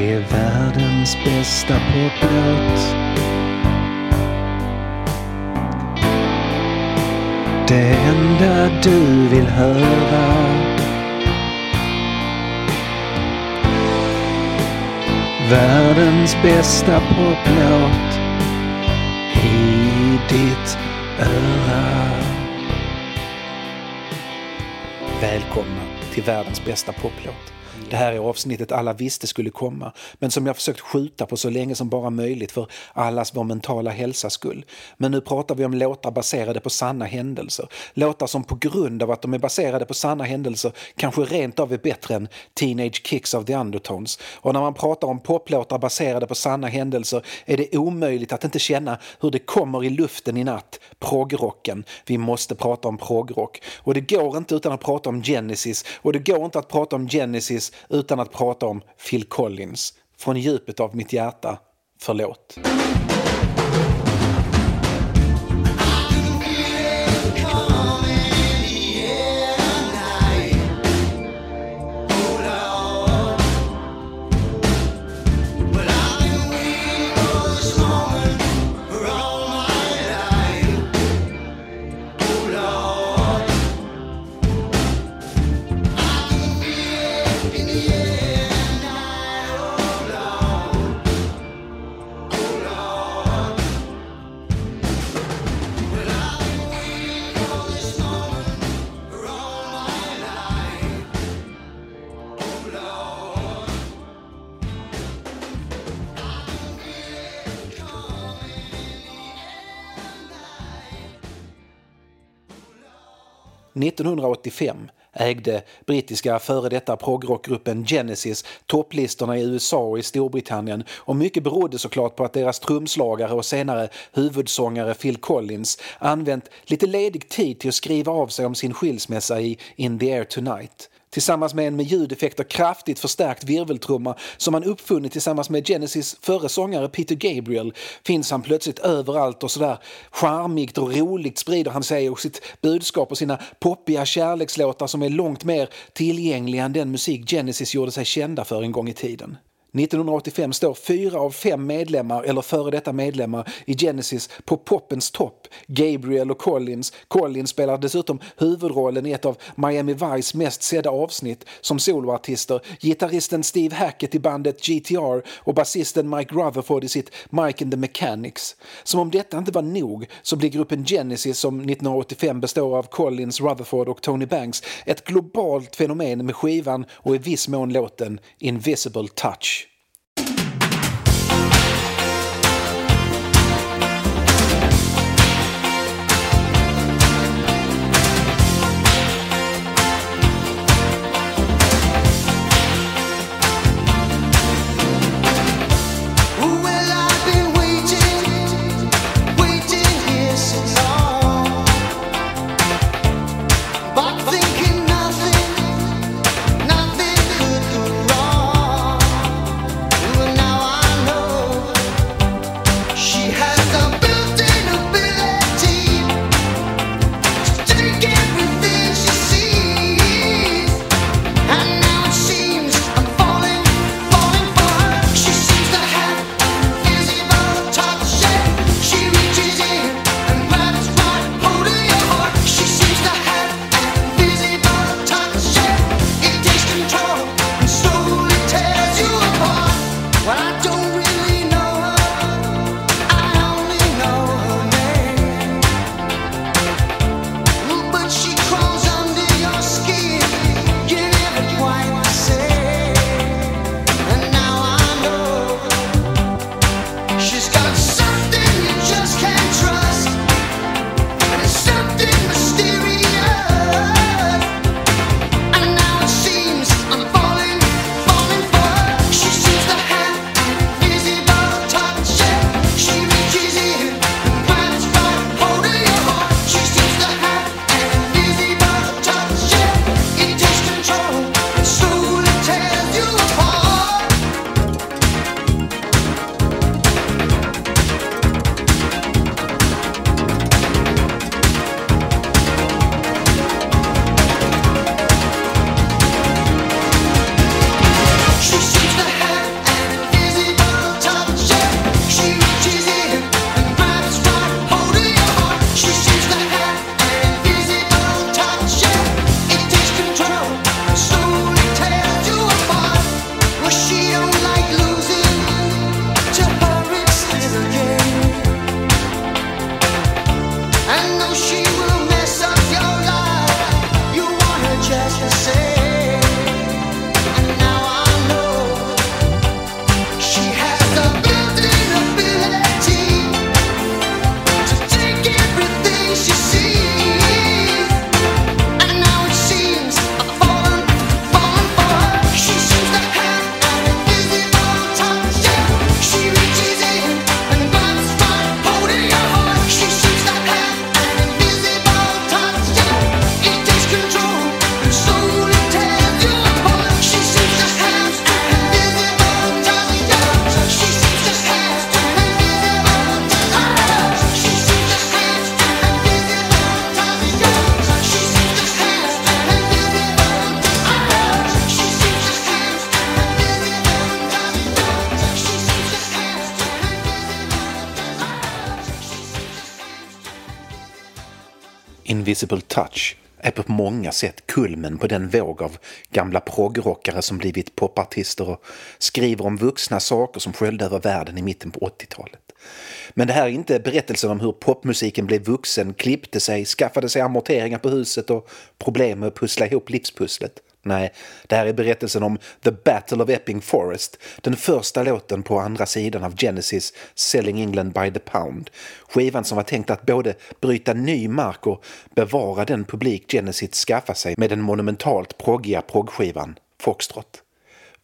Det är världens bästa poplåt. Det enda du vill höra. Världens bästa poplåt i ditt öra. Välkomna till världens bästa poplåt. Det här är avsnittet alla visste skulle komma, men som jag försökt skjuta på så länge som bara möjligt för allas vår mentala hälsas skull. Men nu pratar vi om låtar baserade på sanna händelser. Låtar som på grund av att de är baserade på sanna händelser kanske rent av är bättre än Teenage Kicks of the Undertones. Och när man pratar om poplåtar baserade på sanna händelser är det omöjligt att inte känna hur det kommer i luften i natt. Proggrocken. Vi måste prata om proggrock. Och det går inte utan att prata om Genesis. Och det går inte att prata om Genesis utan att prata om Phil Collins. Från djupet av mitt hjärta, förlåt. –1985 ägde brittiska före detta progrockgruppen Genesis topplistorna i USA och i Storbritannien och mycket berodde såklart på att deras trumslagare och senare huvudsångare Phil Collins använt lite ledig tid till att skriva av sig om sin skilsmässa i In the air tonight. Tillsammans med en med ljudeffekter kraftigt förstärkt virveltrumma som han uppfunnit tillsammans med Genesis förre sångare Peter Gabriel finns han plötsligt överallt och sådär charmigt och roligt sprider han sig och sitt budskap och sina poppiga kärlekslåtar som är långt mer tillgängliga än den musik Genesis gjorde sig kända för en gång i tiden. 1985 står fyra av fem medlemmar, eller före detta medlemmar, i Genesis på poppens topp. Gabriel och Collins. Collins spelar dessutom huvudrollen i ett av Miami Vice mest sedda avsnitt som soloartister. Gitarristen Steve Hackett i bandet GTR och basisten Mike Rutherford i sitt Mike and the Mechanics. Som om detta inte var nog så blir gruppen Genesis som 1985 består av Collins, Rutherford och Tony Banks ett globalt fenomen med skivan och i viss mån låten Invisible Touch. Invisible Touch är på många sätt kulmen på den våg av gamla proggrockare som blivit popartister och skriver om vuxna saker som sköljde över världen i mitten på 80-talet. Men det här är inte berättelsen om hur popmusiken blev vuxen, klippte sig, skaffade sig amorteringar på huset och problem med att pussla ihop livspusslet. Nej, det här är berättelsen om The Battle of Epping Forest, den första låten på andra sidan av Genesis Selling England by the Pound. Skivan som var tänkt att både bryta ny mark och bevara den publik Genesis skaffade sig med den monumentalt proggiga proggskivan Foxtrot.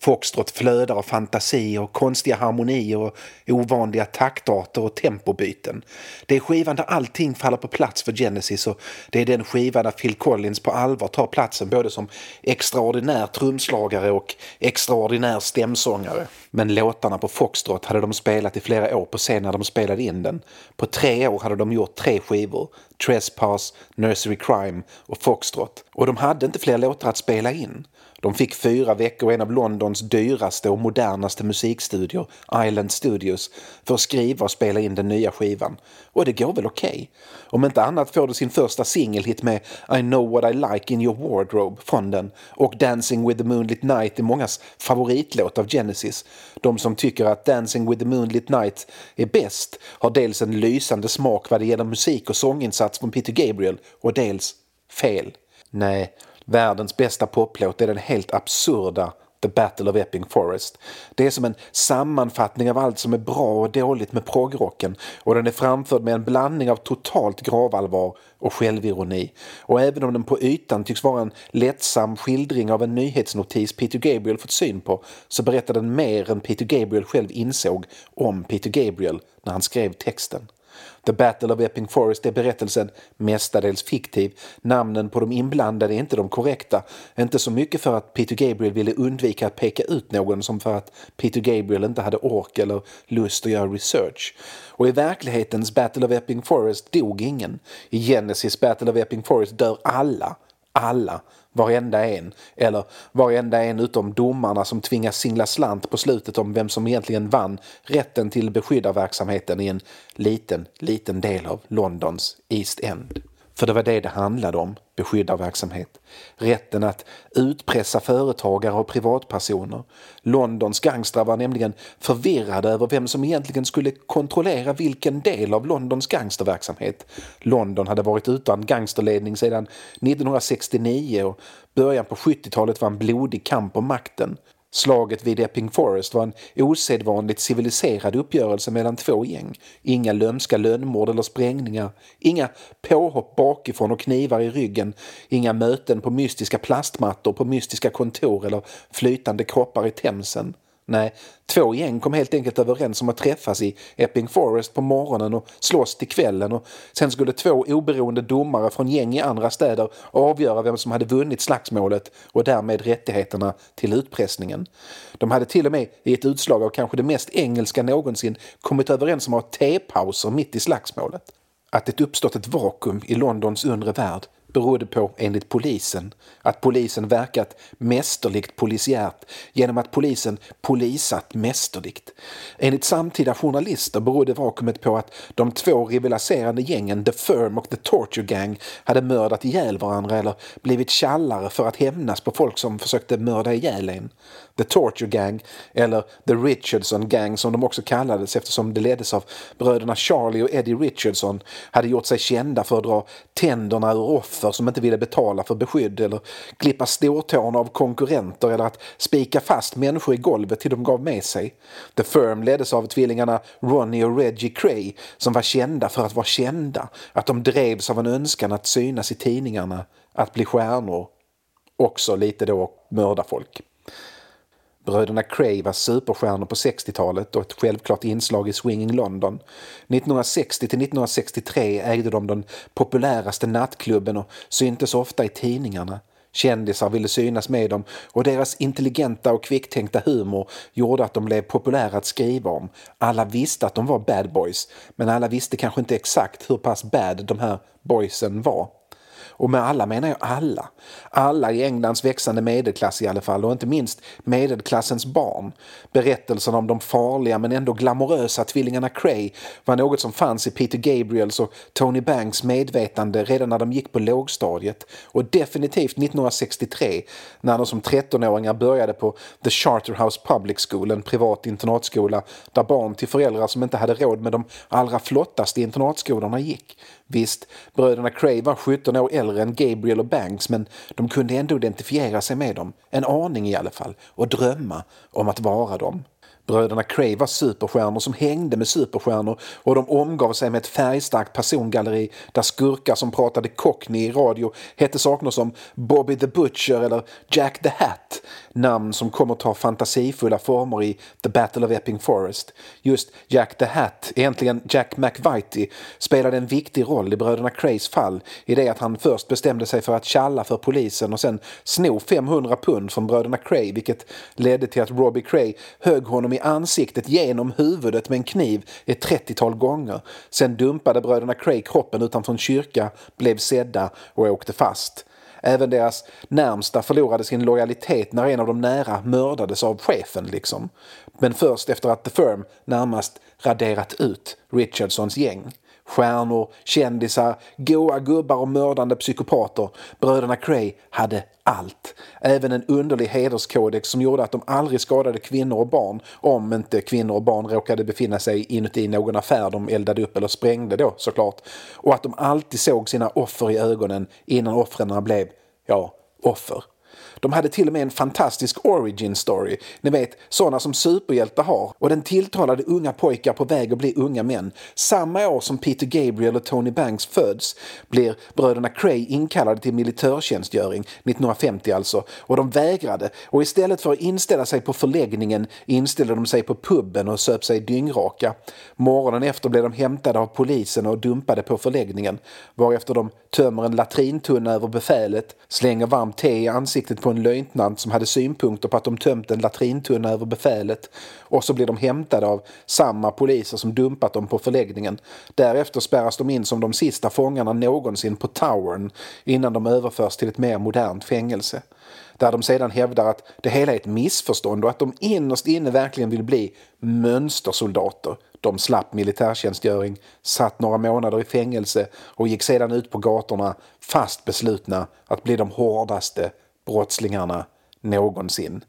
Foxtrot flödar av fantasi och konstiga harmonier och ovanliga taktarter och tempobyten. Det är skivan där allting faller på plats för Genesis och det är den skivan där Phil Collins på allvar tar platsen både som extraordinär trumslagare och extraordinär stämsångare. Men låtarna på Foxtrot hade de spelat i flera år på scen när de spelade in den. På tre år hade de gjort tre skivor. Trespass, Nursery Crime och Foxtrot. Och de hade inte fler låtar att spela in. De fick fyra veckor i en av Londons dyraste och modernaste musikstudior, Island Studios, för att skriva och spela in den nya skivan. Och det går väl okej. Okay. Om inte annat får du sin första singelhit med I know what I like in your wardrobe från den och Dancing with the Moonlit Night är mångas favoritlåt av Genesis. De som tycker att Dancing with the Moonlit Night är bäst har dels en lysande smak vad det gäller musik och sånginsats från Peter Gabriel och dels fel. Nej, Världens bästa poplåt är den helt absurda The Battle of Epping Forest. Det är som en sammanfattning av allt som är bra och dåligt med proggrocken och den är framförd med en blandning av totalt gravallvar och självironi. Och även om den på ytan tycks vara en lättsam skildring av en nyhetsnotis Peter Gabriel fått syn på så berättar den mer än Peter Gabriel själv insåg om Peter Gabriel när han skrev texten. The Battle of Epping Forest är berättelsen mestadels fiktiv. Namnen på de inblandade är inte de korrekta. Inte så mycket för att Peter Gabriel ville undvika att peka ut någon som för att Peter Gabriel inte hade ork eller lust att göra research. Och i verklighetens Battle of Epping Forest dog ingen. I Genesis Battle of Epping Forest dör alla. Alla Varenda en. Eller varenda en utom domarna som tvingas singla slant på slutet om vem som egentligen vann rätten till beskyddarverksamheten i en liten, liten del av Londons East End. För det var det det handlade om, beskyddarverksamhet. Rätten att utpressa företagare och privatpersoner. Londons gangstrar var nämligen förvirrade över vem som egentligen skulle kontrollera vilken del av Londons gangsterverksamhet. London hade varit utan gangsterledning sedan 1969 och början på 70-talet var en blodig kamp om makten. Slaget vid Epping Forest var en osedvanligt civiliserad uppgörelse mellan två gäng. Inga lömska lönnmord eller sprängningar, inga påhopp bakifrån och knivar i ryggen, inga möten på mystiska plastmattor på mystiska kontor eller flytande kroppar i Themsen. Nej, två gäng kom helt enkelt överens om att träffas i Epping Forest på morgonen och slåss till kvällen och sen skulle två oberoende domare från gäng i andra städer avgöra vem som hade vunnit slagsmålet och därmed rättigheterna till utpressningen. De hade till och med i ett utslag av kanske det mest engelska någonsin kommit överens om att ha tepauser mitt i slagsmålet. Att det uppstått ett vakuum i Londons undre värld berodde på, enligt polisen, att polisen verkat mästerligt polisiärt genom att polisen polisat mästerligt. Enligt samtida journalister berodde vakuumet på att de två rivaliserande gängen The Firm och The Torture Gang hade mördat ihjäl varandra eller blivit tjallare för att hämnas på folk som försökte mörda ihjäl en. The Torture Gang, eller The Richardson Gang som de också kallades eftersom det leddes av bröderna Charlie och Eddie Richardson, hade gjort sig kända för att dra tänderna ur offer som inte ville betala för beskydd eller klippa stortårna av konkurrenter eller att spika fast människor i golvet till de gav med sig. The Firm leddes av tvillingarna Ronnie och Reggie Cray som var kända för att vara kända, att de drevs av en önskan att synas i tidningarna, att bli stjärnor, också lite då mörda folk. Bröderna Cray var superstjärnor på 60-talet och ett självklart inslag i Swinging London. 1960 till 1963 ägde de den populäraste nattklubben och syntes ofta i tidningarna. Kändisar ville synas med dem och deras intelligenta och kvicktänkta humor gjorde att de blev populära att skriva om. Alla visste att de var bad boys, men alla visste kanske inte exakt hur pass bad de här boysen var. Och med alla menar jag alla. Alla i Englands växande medelklass i alla fall och inte minst medelklassens barn. Berättelsen om de farliga men ändå glamorösa tvillingarna Cray var något som fanns i Peter Gabriels och Tony Banks medvetande redan när de gick på lågstadiet och definitivt 1963 när de som 13-åringar började på The Charterhouse Public School, en privat internatskola där barn till föräldrar som inte hade råd med de allra flottaste internatskolorna gick. Visst, bröderna Cray var 17 år äldre än Gabriel och Banks men de kunde ändå identifiera sig med dem, en aning i alla fall, och drömma om att vara dem. Bröderna Cray var superstjärnor som hängde med superstjärnor och de omgav sig med ett färgstarkt persongalleri där skurkar som pratade cockney i radio hette saker som Bobby the Butcher eller Jack the Hat. Namn som kommer ta fantasifulla former i The Battle of Epping Forest. Just Jack the Hat, egentligen Jack McVitie, spelade en viktig roll i bröderna Crays fall i det att han först bestämde sig för att tjalla för polisen och sen sno 500 pund från bröderna Cray vilket ledde till att Robbie Cray högg honom i ansiktet genom huvudet med en kniv ett trettiotal gånger. Sen dumpade bröderna Cray kroppen utanför en kyrka, blev sedda och åkte fast. Även deras närmsta förlorade sin lojalitet när en av de nära mördades av chefen liksom. Men först efter att The Firm närmast raderat ut Richardsons gäng. Stjärnor, kändisar, goa gubbar och mördande psykopater. Bröderna Cray hade allt. Även en underlig hederskodex som gjorde att de aldrig skadade kvinnor och barn om inte kvinnor och barn råkade befinna sig inuti någon affär de eldade upp eller sprängde då såklart. Och att de alltid såg sina offer i ögonen innan offren blev, ja, offer. De hade till och med en fantastisk origin story. Ni vet, sådana som superhjältar har. Och den tilltalade unga pojkar på väg att bli unga män. Samma år som Peter Gabriel och Tony Banks föds blir bröderna Cray inkallade till militärtjänstgöring, 1950 alltså. Och de vägrade. Och istället för att inställa sig på förläggningen inställde de sig på puben och söp sig dyngraka. Morgonen efter blev de hämtade av polisen och dumpade på förläggningen. Varefter de tömmer en latrintunna över befälet, slänger varmt te i ansiktet på en löjtnant som hade synpunkter på att de tömt en latrintunna över befälet och så blir de hämtade av samma poliser som dumpat dem på förläggningen. Därefter spärras de in som de sista fångarna någonsin på Towern innan de överförs till ett mer modernt fängelse. Där de sedan hävdar att det hela är ett missförstånd och att de innerst inne verkligen vill bli mönstersoldater. De slapp militärtjänstgöring, satt några månader i fängelse och gick sedan ut på gatorna fast beslutna att bli de hårdaste brottslingarna någonsin.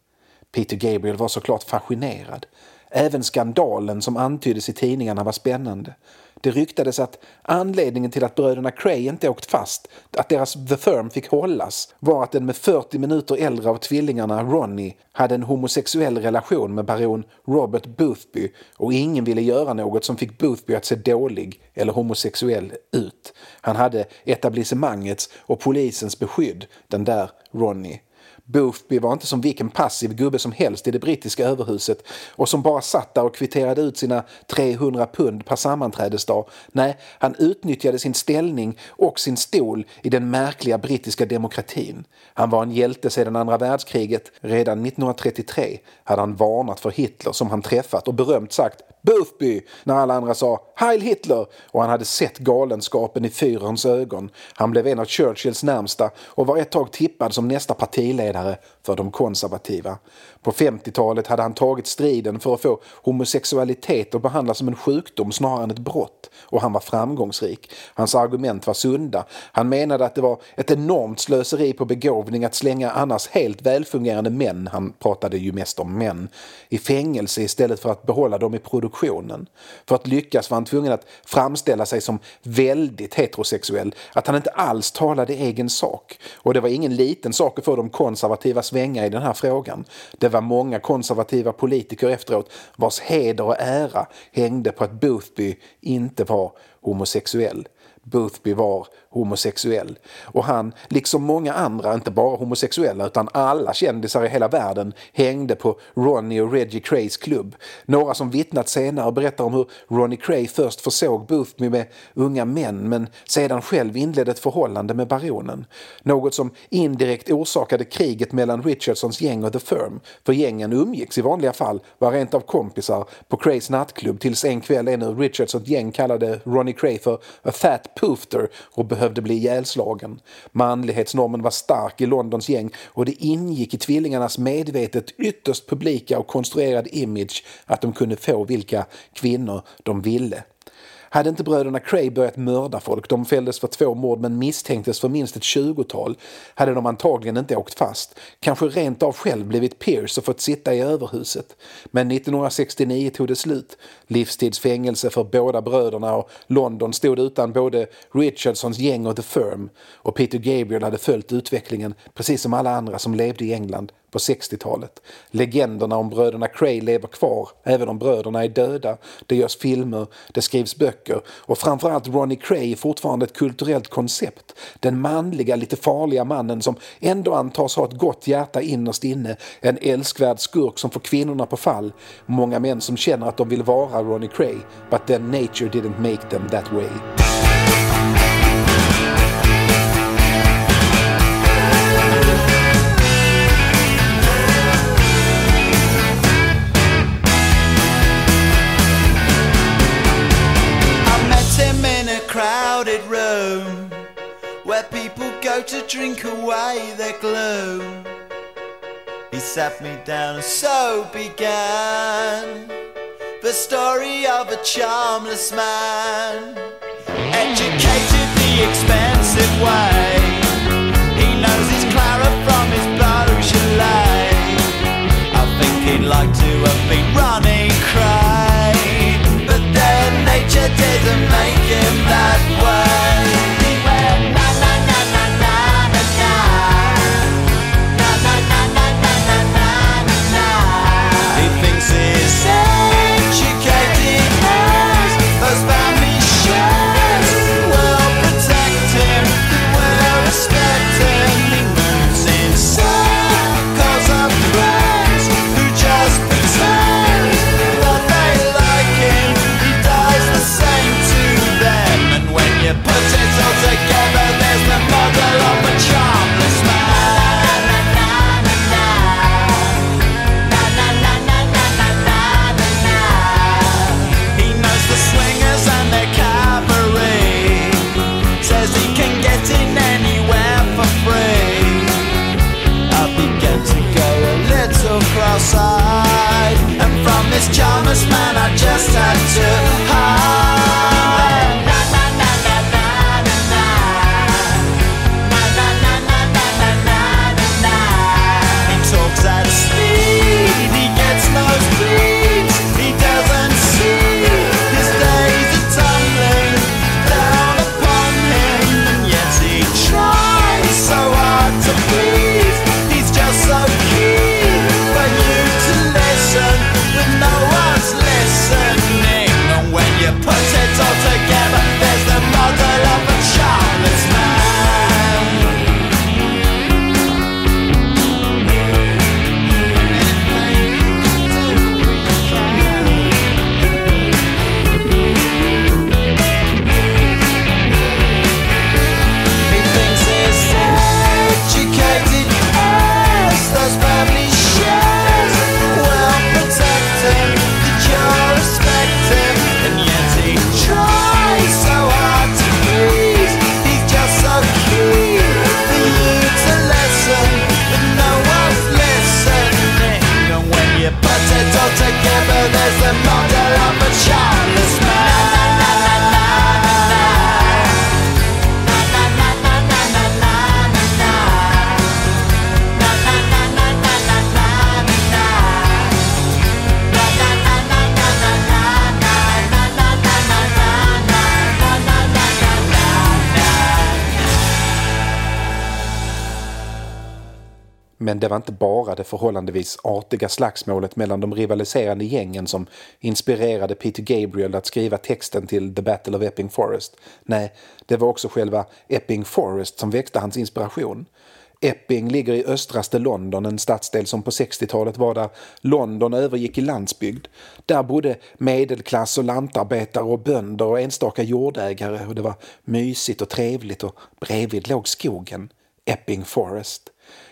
Peter Gabriel var såklart fascinerad. Även skandalen som antyddes i tidningarna var spännande. Det ryktades att anledningen till att bröderna Cray inte åkt fast, att deras The Firm fick hållas, var att den med 40 minuter äldre av tvillingarna, Ronnie, hade en homosexuell relation med baron Robert Boothby och ingen ville göra något som fick Boothby att se dålig eller homosexuell ut. Han hade etablissemangets och polisens beskydd, den där Ronnie. Boothby var inte som vilken passiv gubbe som helst i det brittiska överhuset och som bara satt där och kvitterade ut sina 300 pund per sammanträdesdag. Nej, han utnyttjade sin ställning och sin stol i den märkliga brittiska demokratin. Han var en hjälte sedan andra världskriget. Redan 1933 hade han varnat för Hitler som han träffat och berömt sagt Boothby när alla andra sa Heil Hitler och han hade sett galenskapen i führerns ögon. Han blev en av Churchills närmsta och var ett tag tippad som nästa partiledare för de konservativa. På 50-talet hade han tagit striden för att få homosexualitet att behandlas som en sjukdom snarare än ett brott och han var framgångsrik. Hans argument var sunda. Han menade att det var ett enormt slöseri på begåvning att slänga annars helt välfungerande män, han pratade ju mest om män, i fängelse istället för att behålla dem i produktionen. För att lyckas var han tvungen att framställa sig som väldigt heterosexuell, att han inte alls talade egen sak. Och det var ingen liten sak att få de konservativa svänga i den här frågan. Det var många konservativa politiker efteråt vars heder och ära hängde på att Boothby inte var homosexuell. Boothby var homosexuell. Och han, liksom många andra, inte bara homosexuella utan alla kändisar i hela världen, hängde på Ronnie och Reggie Crays klubb. Några som vittnat senare berättar om hur Ronnie Cray först försåg Boothby med unga män men sedan själv inledde ett förhållande med baronen. Något som indirekt orsakade kriget mellan Richardsons gäng och The Firm. För gängen umgicks i vanliga fall, var rent av kompisar, på Crays nattklubb tills en kväll en ur Richardsons gäng kallade Ronnie Cray för a fat poofter och behövde behövde bli ihjälslagen. Manlighetsnormen var stark i Londons gäng och det ingick i tvillingarnas medvetet ytterst publika och konstruerade image att de kunde få vilka kvinnor de ville. Hade inte bröderna Cray börjat mörda folk, de fälldes för två mord men misstänktes för minst ett tjugotal, hade de antagligen inte åkt fast. Kanske rent av själv blivit Pierce och fått sitta i överhuset. Men 1969 tog det slut. Livstidsfängelse för båda bröderna och London stod utan både Richardsons gäng och The Firm. Och Peter Gabriel hade följt utvecklingen precis som alla andra som levde i England på 60-talet. Legenderna om bröderna Cray lever kvar, även om bröderna är döda. Det görs filmer, det skrivs böcker och framförallt Ronnie Cray är fortfarande ett kulturellt koncept. Den manliga, lite farliga mannen som ändå antas ha ett gott hjärta innerst inne. En älskvärd skurk som får kvinnorna på fall. Många män som känner att de vill vara Ronnie Cray, but then nature didn't make them that way. To drink away their gloom. He sat me down and so began the story of a charmless man, educated the expensive way. He knows his Clara from his Beaujolais. I think he'd like to have been running cray, but then nature didn't make him that way. Men det var inte bara det förhållandevis artiga slagsmålet mellan de rivaliserande gängen som inspirerade Peter Gabriel att skriva texten till The Battle of Epping Forest. Nej, det var också själva Epping Forest som väckte hans inspiration. Epping ligger i östraste London, en stadsdel som på 60-talet var där London övergick i landsbygd. Där bodde medelklass och lantarbetare och bönder och enstaka jordägare och det var mysigt och trevligt och bredvid låg skogen, Epping Forest.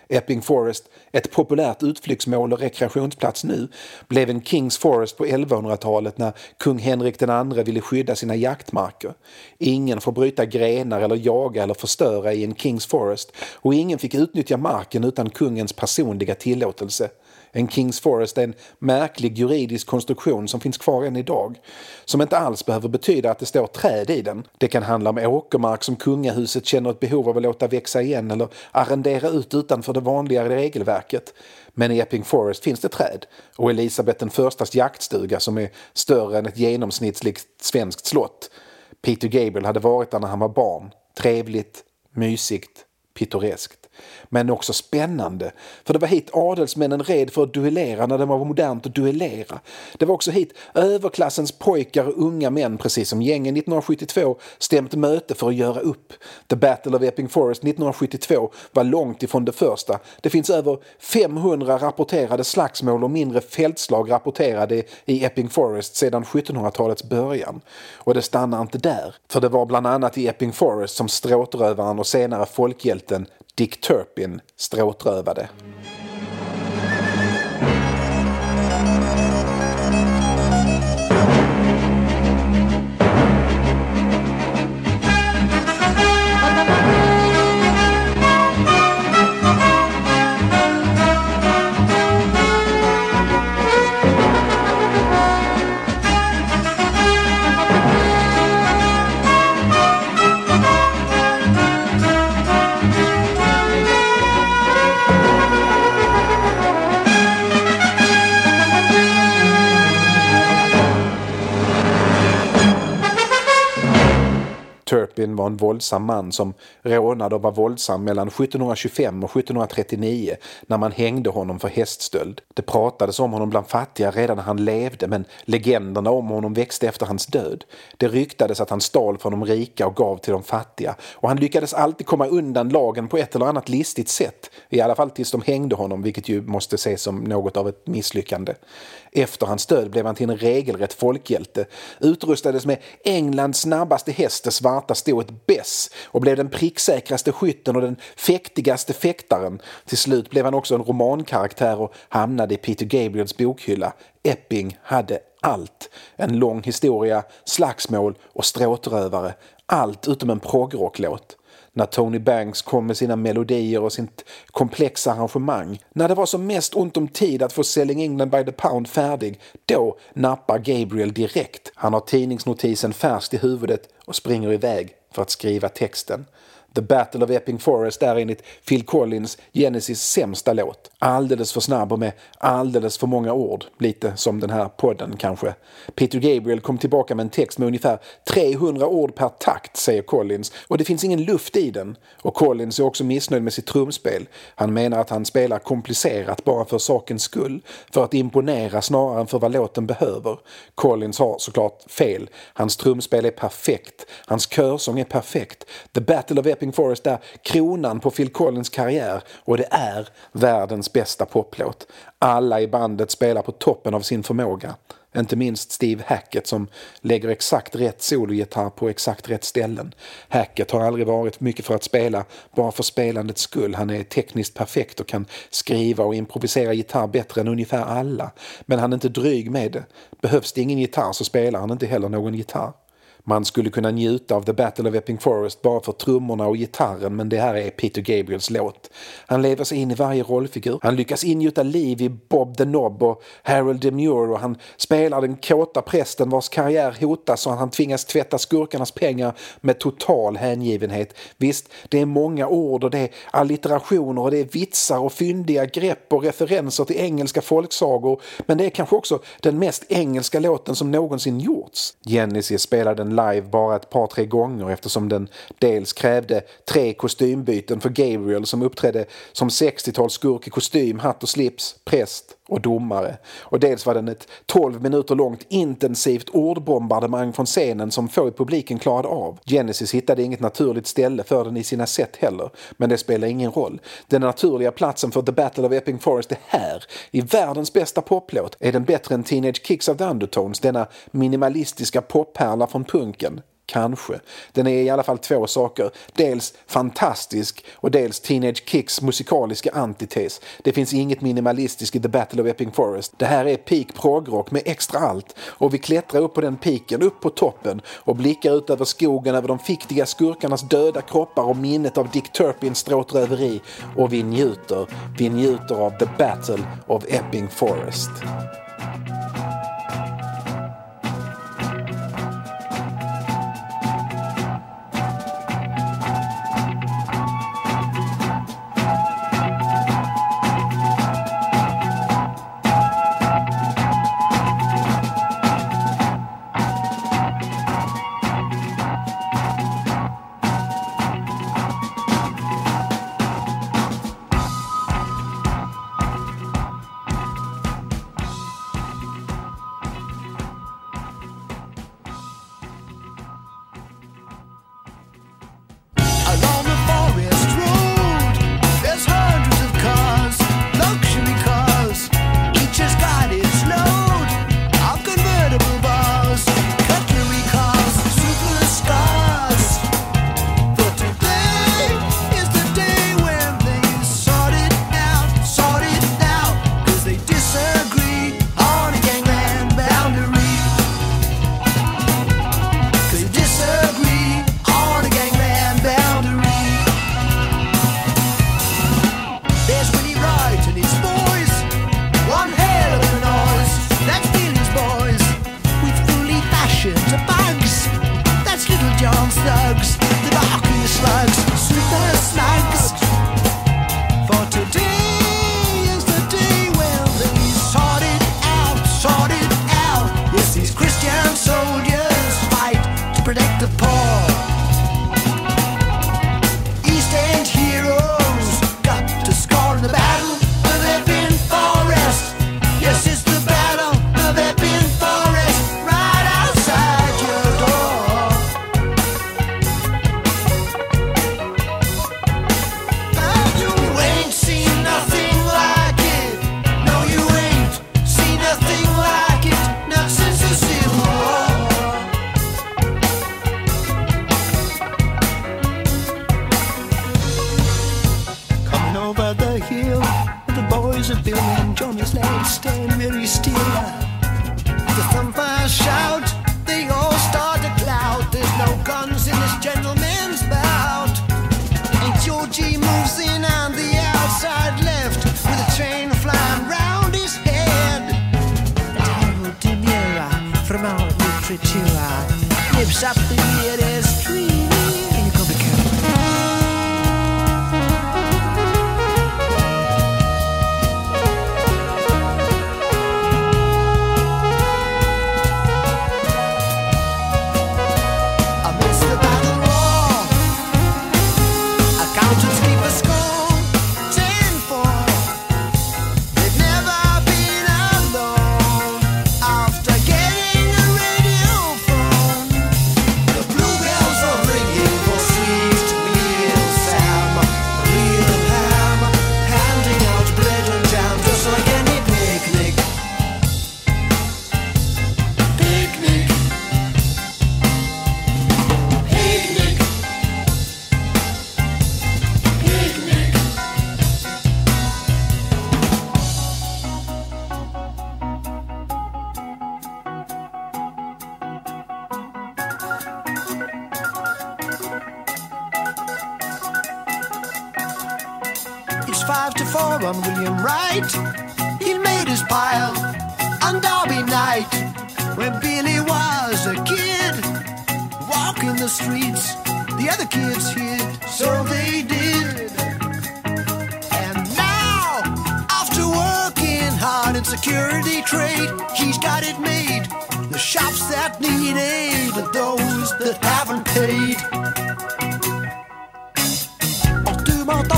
Epping Forest, ett populärt utflyktsmål och rekreationsplats nu, blev en Kings Forest på 1100-talet när kung Henrik II ville skydda sina jaktmarker. Ingen får bryta grenar eller jaga eller förstöra i en Kings Forest och ingen fick utnyttja marken utan kungens personliga tillåtelse. En Kings Forest är en märklig juridisk konstruktion som finns kvar än idag. Som inte alls behöver betyda att det står träd i den. Det kan handla om åkermark som kungahuset känner ett behov av att låta växa igen eller arrendera ut utanför det vanliga regelverket. Men i Epping Forest finns det träd och Elisabeth den förstas jaktstuga som är större än ett genomsnittligt svenskt slott. Peter Gabriel hade varit där när han var barn. Trevligt, mysigt, pittoreskt men också spännande. För det var hit adelsmännen red för att duellera när det var modernt att duellera. Det var också hit överklassens pojkar och unga män, precis som gängen 1972, stämt möte för att göra upp. The Battle of Epping Forest 1972 var långt ifrån det första. Det finns över 500 rapporterade slagsmål och mindre fältslag rapporterade i Epping Forest sedan 1700-talets början. Och det stannar inte där, för det var bland annat i Epping Forest som stråtrövaren och senare folkhjälten Dick Turpin stråtrövade. Var en våldsam man som rånade och var våldsam mellan 1725 och 1739 när man hängde honom för häststöld. Det pratades om honom bland fattiga redan när han levde men legenderna om honom växte efter hans död. Det ryktades att han stal från de rika och gav till de fattiga och han lyckades alltid komma undan lagen på ett eller annat listigt sätt. I alla fall tills de hängde honom vilket ju måste ses som något av ett misslyckande. Efter hans död blev han till en regelrätt folkhjälte. Utrustades med Englands snabbaste häst, det svarta stoet Bess och blev den pricksäkraste skytten och den fäktigaste fäktaren. Till slut blev han också en romankaraktär och hamnade i Peter Gabriels bokhylla. Epping hade allt. En lång historia, slagsmål och stråtrövare. Allt utom en proggrocklåt när Tony Banks kom med sina melodier och sitt komplexa arrangemang. När det var som mest ont om tid att få Selling England by the Pound färdig, då nappar Gabriel direkt. Han har tidningsnotisen färskt i huvudet och springer iväg för att skriva texten. The Battle of Epping Forest är enligt Phil Collins Genesis sämsta låt. Alldeles för snabb och med alldeles för många ord. Lite som den här podden kanske. Peter Gabriel kom tillbaka med en text med ungefär 300 ord per takt, säger Collins. Och det finns ingen luft i den. Och Collins är också missnöjd med sitt trumspel. Han menar att han spelar komplicerat bara för sakens skull. För att imponera snarare än för vad låten behöver. Collins har såklart fel. Hans trumspel är perfekt. Hans körsång är perfekt. The Battle of Epping Epping Forest är kronan på Phil Collins karriär och det är världens bästa poplåt. Alla i bandet spelar på toppen av sin förmåga. Inte minst Steve Hackett som lägger exakt rätt sologitarr på exakt rätt ställen. Hackett har aldrig varit mycket för att spela bara för spelandets skull. Han är tekniskt perfekt och kan skriva och improvisera gitarr bättre än ungefär alla. Men han är inte dryg med det. Behövs det ingen gitarr så spelar han inte heller någon gitarr. Man skulle kunna njuta av The Battle of Epping Forest bara för trummorna och gitarren men det här är Peter Gabriels låt. Han lever sig in i varje rollfigur. Han lyckas ingjuta liv i Bob the Nob och Harold Demure och han spelar den kåta prästen vars karriär hotas och han tvingas tvätta skurkarnas pengar med total hängivenhet. Visst, det är många ord och det är allitterationer och det är vitsar och fyndiga grepp och referenser till engelska folksagor men det är kanske också den mest engelska låten som någonsin gjorts. Genesis spelar den live bara ett par tre gånger eftersom den dels krävde tre kostymbyten för Gabriel som uppträdde som 60-talsskurk i kostym, hatt och slips, präst och domare. Och dels var den ett 12 minuter långt intensivt ordbombardemang från scenen som få i publiken klarade av. Genesis hittade inget naturligt ställe för den i sina set heller, men det spelar ingen roll. Den naturliga platsen för The Battle of Epping Forest är här, i världens bästa poplåt. Är den bättre än Teenage Kicks of the Undertones, denna minimalistiska poppärla från punken? Kanske. Den är i alla fall två saker. Dels fantastisk och dels Teenage Kicks musikaliska antites. Det finns inget minimalistiskt i The Battle of Epping Forest. Det här är peak progrock med extra allt och vi klättrar upp på den piken, upp på toppen och blickar ut över skogen över de fiktiga skurkarnas döda kroppar och minnet av Dick Turpins stråtröveri och vi njuter. Vi njuter av The Battle of Epping Forest.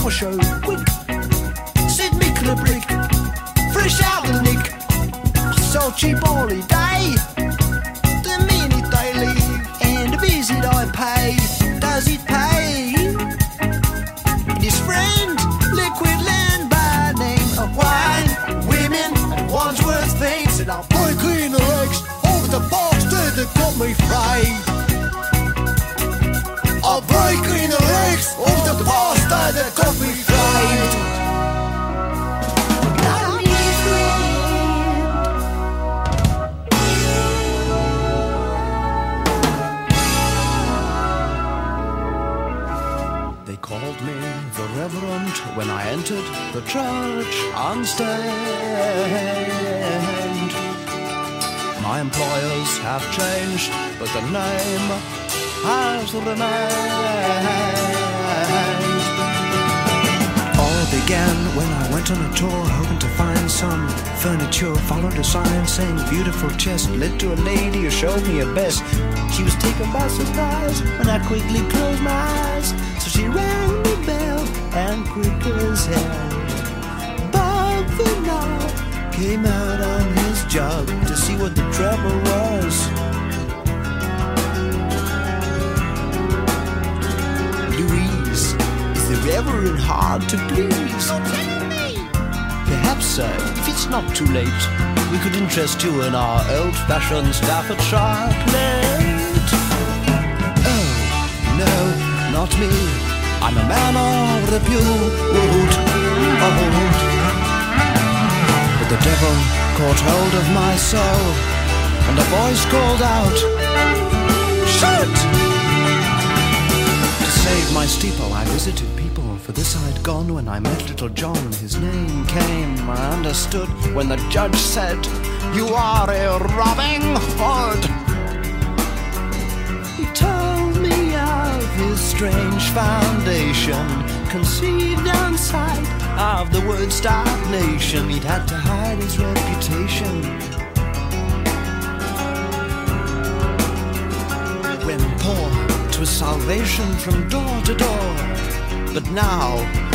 for show. Wink. Sid Micklabrick, fresh out the nick. Salty Bolly Day, the minute they leave, and the visit I pay. Does it pay? And his friend, Liquid Land by name of wine, women, and Wandsworth things, and I'll break in the legs over the box that got me fried. The church unstained. My employers have changed, but the name has remained All began when I went on a tour hoping to find some furniture. Followed a sign saying beautiful chest. Led to a lady who showed me a best. She was taken by surprise when I quickly closed my eyes. So she bell and quick as hell. Bob the now came out on his job to see what the trouble was. Louise is the reverend hard to please. Oh, Perhaps, sir, if it's not too late, we could interest you in our old-fashioned Staffordshire plate. Oh, no, not me. A man of repute. Old. But the devil caught hold of my soul, and a voice called out, Shut! To save my steeple, I visited people, for this I'd gone when I met little John. His name came, I understood when the judge said, You are a robbing hood. His strange foundation, conceived outside of the Woodstock nation. He'd had to hide his reputation. When poor, 'twas salvation from door to door. But now,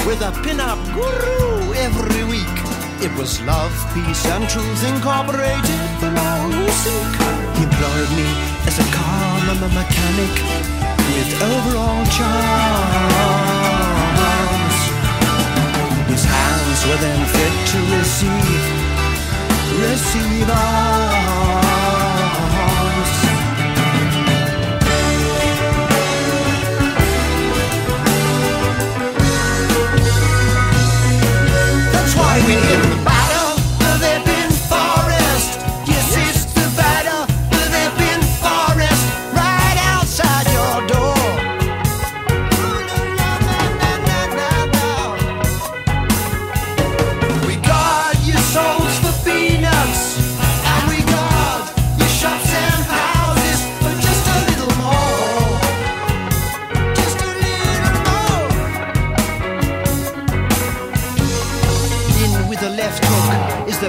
with a pin-up guru every week, it was love, peace, and truth incorporated for all who seek. He employed me as a car mechanic with overall charms. His hands were then fit to receive, receive arms. That's why we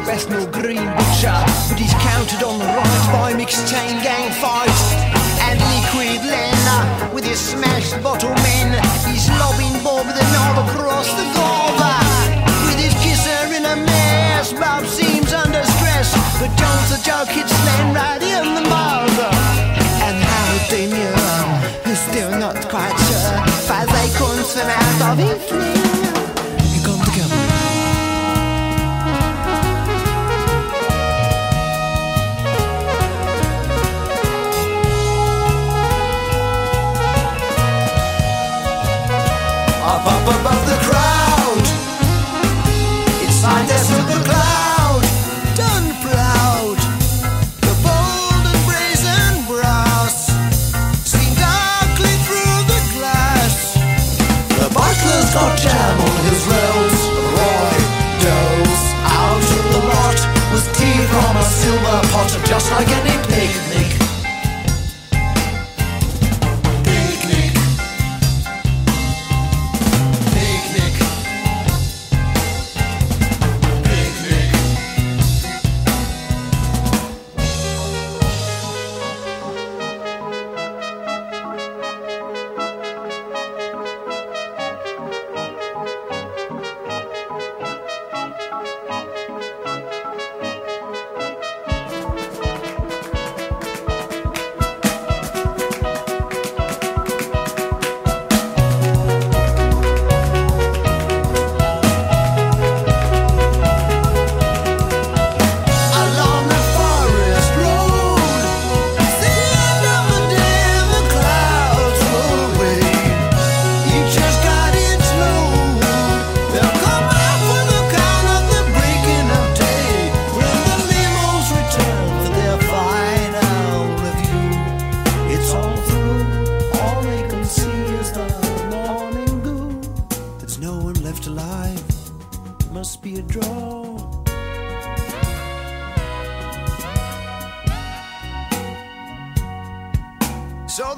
Bethnal Green butcher, but he's counted on the right by mixed chain gang fight. And Liquid Len with his smashed bottle men, he's lobbing Bob the knob across the Gorba. With his kisser in a mess, Bob seems under stress, but John's the joke hits Len right in the mouth. And Howard Damien is still not quite sure, five acorns from out of his above the crowd. It's signed as cloud, done proud. The bold and brazen brass, seen darkly through the glass. The butler's got jam on his rolls. Out the lot tea from a silver just like any pig.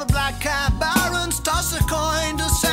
The black cat barons toss a coin to